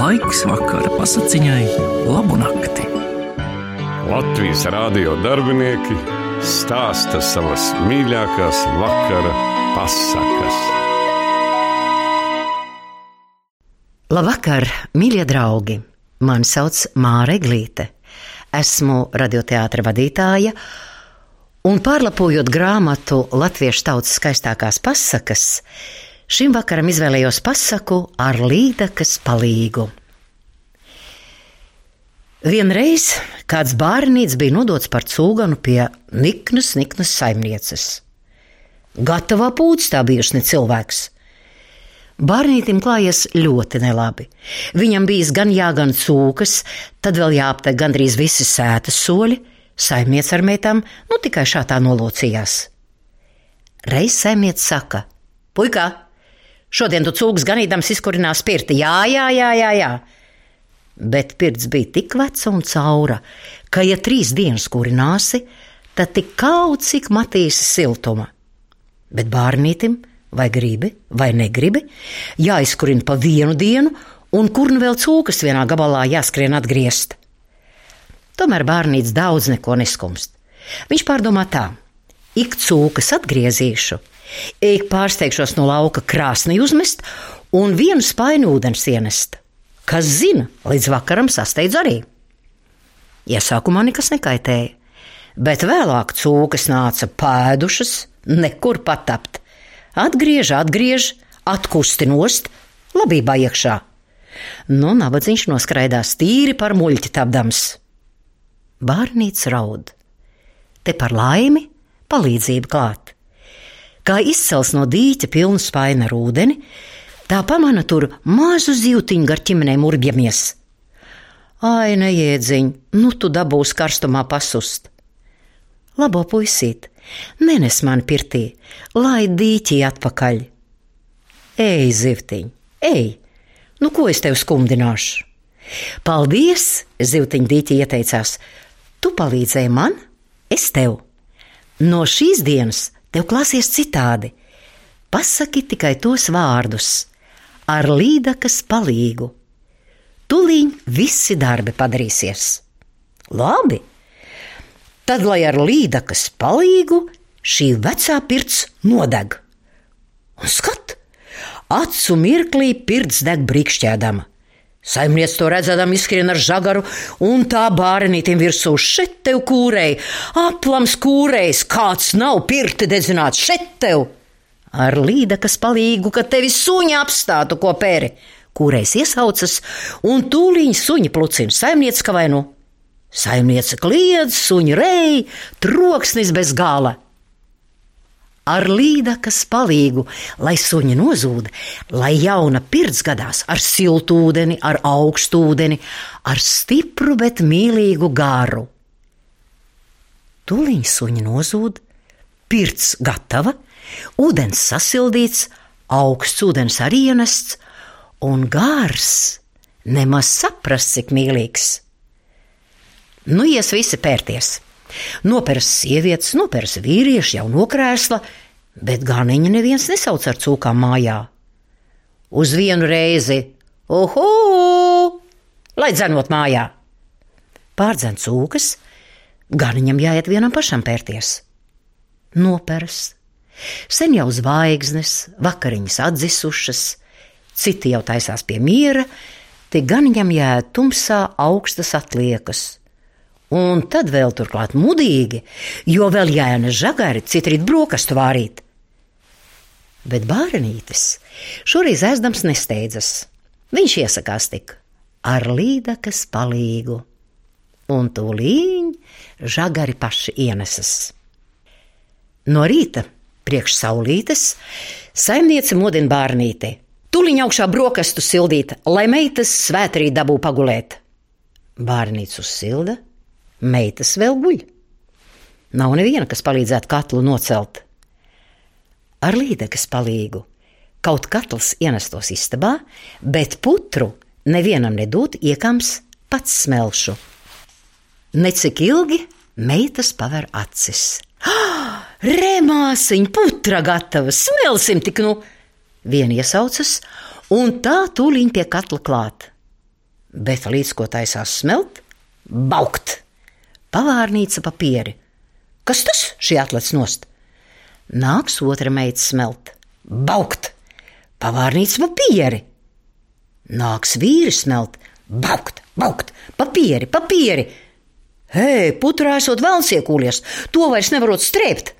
Laiks vakara pasakiņai, labu nakti. Latvijas rādio darbinieki stāsta savas mīļākās vakara pasakas. Labvakar, mīļie draugi! Mani sauc Māra Eglīte. Esmu radioteātra vadītāja, un pārlapojot grāmatu Latviešu tautas skaistākās pasakas, šim vakaram izvēlējos pasaku ar līdakas palīgu. Vienreiz kāds bērnīts bija nodots par cūganu pie niknas, niknas saimnieces. Gatavā pūcis tā bijusi ne cilvēks. Bārnītim klājies ļoti nelabi. Viņam bija gan jāgan cūkas, tad vēl jāaptek gandrīz visi sētas soļi, saimniec ar meitām, nu tikai šādā nolocījās. Reiz saimniec saka: Puikā, šodien tu cūks ganīdams izkurinās pirti, jā, jā, jā, jā, jā. Bet pirts bija tik veca un caura, ka, ja trīs dienas kurināsi, tad tik kaut cik matīsi siltuma. Bet bārnītim vai gribi, vai negribi, jāizkurina pa vienu dienu, un kur nu vēl cūkas vienā gabalā jāskrien atgriezt. Tomēr bērnīts daudz neko neskumst. Viņš pārdomā tā: ik cūkas atgriezīšu, pārsteigšos no lauka krāsni uzmest un vienu spainu ūdens ienest. Kas zina, līdz vakaram sasteidz arī. Iesākumā nekas nekaitēja, bet vēlāk cūkas nāca pēdušas, nekur patapt Atgriež, atgriež, atkusti nost, labībā iekšā. Nu, nabadzīgs noskraidās tīri par muļķi tapdams. Bārnīts raud. Te par laimi palīdzību klāt. Kā izcels no dīķa pilnu spaina ar ūdeni, tā pamana tur mazu zīltiņu gar ķimenēm urbjamies. Ai, neiedziņ, nu tu dabūsi karstumā pasust. Labo puisīt, Nenes man pirtī, lai dīķi atpakaļ. Ej, zivtiņ, ej, nu ko es tev skumdināšu? Paldies, zivtiņ dīķi ieteicās. Tu palīdzēji man, es tev. No šīs dienas tev klāsies citādi. Pasaki tikai tos vārdus, ar līdakas palīgu. Tūlīt visi darbi padarīsies. Labi, Tad, lai ar līdakas palīgu šī vecā pirts nodeg. Un skat, acu mirklī pirts deg brīkšķēdama. Saimnieks to redzēdam, izskrien ar žagaru, un tā bērnītim virsū šeit tev kūrēji, aplams kūrējs, kāds nav pirti dedzināts šeit tev. Ar līdakas palīgu, ka tevi suņa apstātu ko pēri, kūrējs iesaucas, un tūlīt suņa plucina saimnieks ka vai nu. Saimniece kliedz, suņi rei, troksnis bez gala. Ar līdakas palīgu, lai suņi nozūd, lai jauna pirts gadās ar siltu ūdeni, ar augstu ūdeni, ar stipru, bet mīlīgu garu. Tūlīt suņi nozūd, pirts gatava, ūdens sasildīts, augsts ūdens arī ienests, un gārs nemaz saprast, cik mīlīgs. Nu, ies visi pērties. Noperas sievietes, noperas vīrieši jau nokrēsla, bet ganiņa neviens nesauc ar cūkām mājā. Uz vienu reizi, uhu, lai dzenot mājā. Pārdzen cūkas, ganiņam jāiet vienam pašam pērties. Noperas. Sen jau zvaigznes, vakariņas atdzisušas, citi jau taisās pie miera, tik ganiņam jāiet tumsā augstas atliekas Un tad vēl turklāt mudīgi, jo vēl jāna žagari, citrit brokastu vārīt. Bet bērnītis šoreiz ēzdams nesteidzas. Viņš iesakās tik ar līdakas palīgu, un tūlīņ žagari paši ienesas. No rīta, priekš saulītes, saimniece modina bērnīti. Tūlīt augšā brokastu sildīt, lai meitas svētrī dabū pagulēt. Bērnīts uzsilda, Meitas vēl guļ. Nav neviena, kas palīdzētu katlu nocelt. Ar līdekas palīgu kaut katls ienestos istabā, bet putru nevienam nedod iekams pats smelšu. Necik ilgi meitas paver acis. Ah, Remāsiņ, putra gatava, smelsim tik nu! Viena iesaucas, un tā tūlīt pie katla klāt. bet līdz ko taisās smelt, baukt. Pavārnīca papieri. Kas tas? Šī atlec nost. Nāks otra meita smelt, baukt. Pavārnīca papieri. Nāks vīri smelt, baukt, baukt, papieri, papieri. Hei, putrā esot vēlns iekūlies, to vairs nevarot strēpt.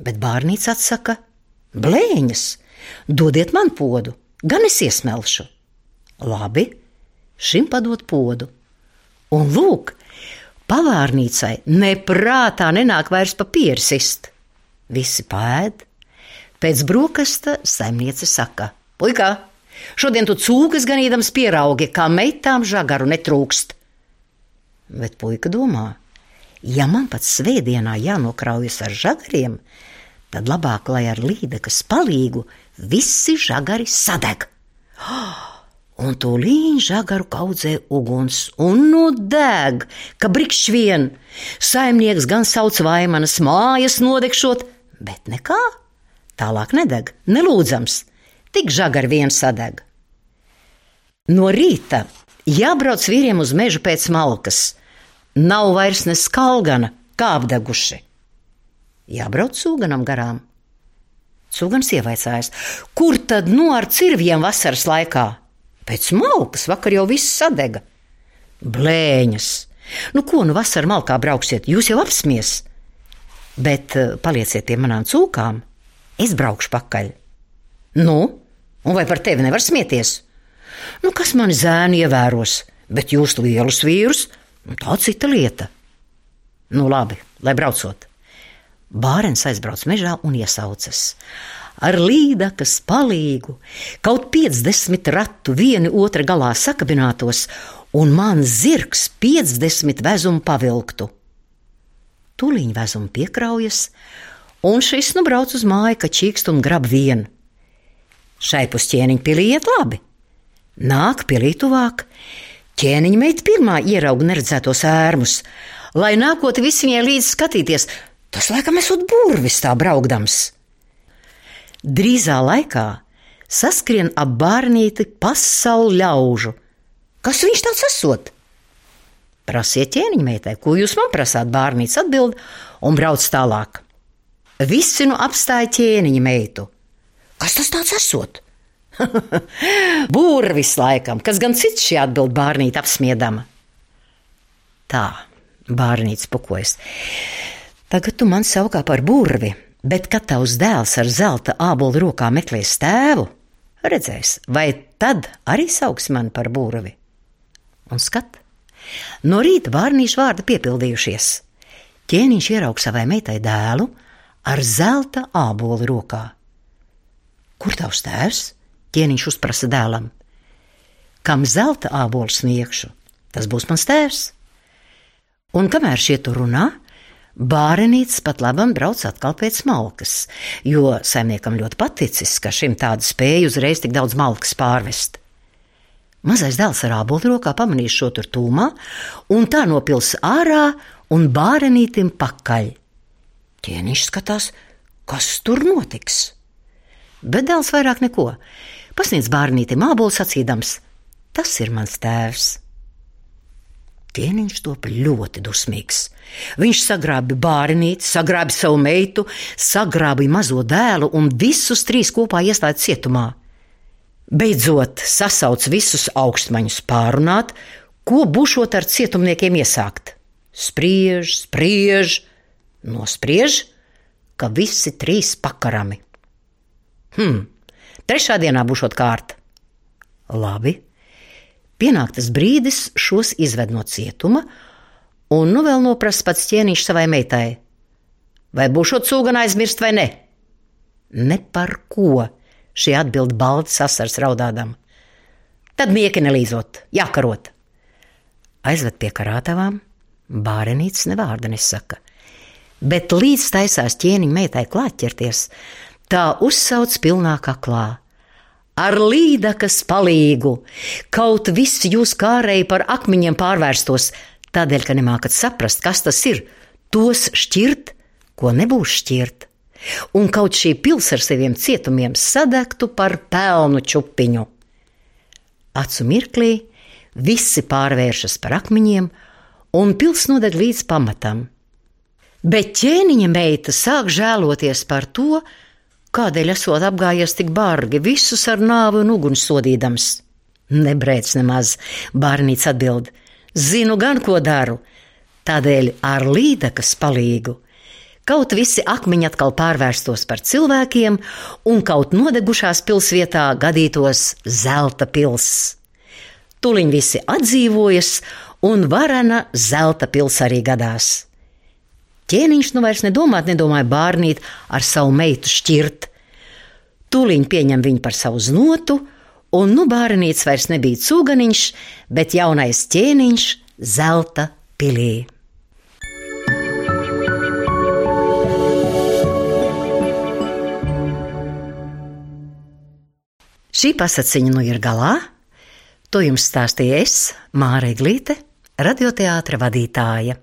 Bet bārnīca atsaka: Blēņas, dodiet man podu, gan es iesmelšu. Labi, šim padot podu. Un lūk, pavārnīcai neprātā nenāk vairs papīrs ist. Visi pēd. Pēc brokasta saimniece saka: Puikā, šodien tu cūkas ganīdams pieraugi, kā meitām žagaru netrūkst. Bet puika domā, ja man pat svētdienā jānokraujas ar žagariem, tad labāk, lai ar līdekas palīgu visi žagari sadeg. Un tūlīt žagaru kaudzē uguns, un nu deg, ka brikšķi vien. Saimnieks gan sauc vaimanas mājas nodegšot, bet nekā. Tālāk nedeg, nelūdzams, tik žagari vien sadeg. No rīta jābrauc vīriem uz mežu pēc malkas, Nav vairs ne skalgana, kā apdeguši. Jābrauc sūganam garām. Cūgans ievaicājas, kur tad nu ar cirviem vasaras laikā? Pēc malkas vakar jau viss sadega. Blēņas! Nu, ko nu vasarā malkā brauksiet? Jūs jau apsmies! Bet uh, palieciet pie manām cūkām, es braukšu pakaļ. Nu, un vai par tevi nevar smieties? Nu, kas mani zēni ievēros, bet jūs lielus vīrus Nu, tā cita lieta. Nu, labi, lai braucot. Bārens aizbrauc mežā un iesaucas. Ar līdakas palīgu kaut 50 ratu vieni otra galā sakabinātos, un man zirgs 50 vezumu pavilktu. Tūlīt vezumu piekraujas, un šis nu brauc uz māju, ka čīkst un grab vienu. Šai pusķēniņa pilī iet labi. Nāk pilī tuvāk, Ķēniņa meita pirmā ierauga neredzētos ērmus, lai nākotnē visi viņai līdzi skatīties. Tas laikam esot burvis tā braukdams. Drīzā laikā saskrien ap bārnīti pasauli ļaužu. Kas viņš tāds esot? Prasiet ķēniņa meitai, ko jūs man prasāt, bārnīca atbild un brauc tālāk. Visi nu apstāja ķēniņa meitu. Kas tas tāds esot? Būrvis laikam, kas gan cits šī atbild bārnīt apsmiedama. Tā, bārnīts pukojas. Tagad tu man saukā par burvi, bet kad tavs dēls ar zelta ābolu rokā meklēs tēvu, redzēs, vai tad arī sauks mani par burvi. Un skat, no rīta bārnīša vārdi piepildījušies. Ķēniņš ieraug savai meitai dēlu ar zelta ābolu rokā. Kur tavs tēvs? ķēniņš uzprasa dēlam. Kam zelta ābolu sniegšu, tas būs mans tēvs. Un kamēr šie tur runā, bārenīts pat labam brauc atkal pēc malkas, jo saimniekam ļoti paticis, ka šim tāda spēja uzreiz tik daudz malkas pārvest. Mazais dēls ar ābolu rokā pamanīs šo tur tūmā, un tā nopils ārā un bārenītim pakaļ. Ķēniņš skatās, kas tur notiks. Bet dēls vairāk neko pasniedz bērnītim ābolu sacīdams: Tas ir mans tēvs. Tieniņš top ļoti dusmīgs. Viņš sagrāba bērnīti, sagrāba savu meitu, sagrāba mazo dēlu un visus trīs kopā iestāja cietumā. Beidzot, sasauc visus augstmaņus pārunāt, ko būšot ar cietumniekiem iesākt. Spriež, spriež, nospriež, ka visi trīs pakarami. Hm, Trešā dienā būšot kārta. Labi. Pienāk tas brīdis, šos izved no cietuma, un nu vēl noprasa pats ķēniņš savai meitai. Vai būšot cūgana aizmirst vai ne? Ne par ko, šī atbild balti sasars raudādam. Tad mieki nelīzot, jākarot. Aizved pie karātavām, bārenītis nevārda nesaka, bet līdz taisās ķēniņa meitai klātķerties, tā uzsauc pilnā kaklā. Ar līdakas palīgu, kaut viss jūs kārēji par akmeņiem pārvērstos, tādēļ, ka nemākat saprast, kas tas ir, tos šķirt, ko nebūs šķirt, un kaut šī pils ar saviem cietumiem sadegtu par pelnu čupiņu. Acu mirklī visi pārvēršas par akmeņiem, un pils nodeg līdz pamatam. Bet ķēniņa meita sāk žēloties par to, kādēļ esot apgājies tik bargi, visus ar nāvi un uguni sodīdams. Nebrēc nemaz, bērnīts atbild: Zinu gan, ko daru, tādēļ ar līdakas palīgu. Kaut visi akmeņi atkal pārvērstos par cilvēkiem, un kaut nodegušās pilsvietā gadītos zelta pilsēta. Tuliņ visi atdzīvojas, un varana zelta pils arī gadās. Ķēniņš nu vairs nedomāt, nedomāja bārnīt ar savu meitu šķirt. Tuliņ pieņem viņu par savu znotu, un nu bārnīts vairs nebija cūganiņš, bet jaunais ķēniņš zelta pilī. Šī pasakiņa nu ir galā. To jums stāstīja es, Māra Glīte, radioteātra vadītāja.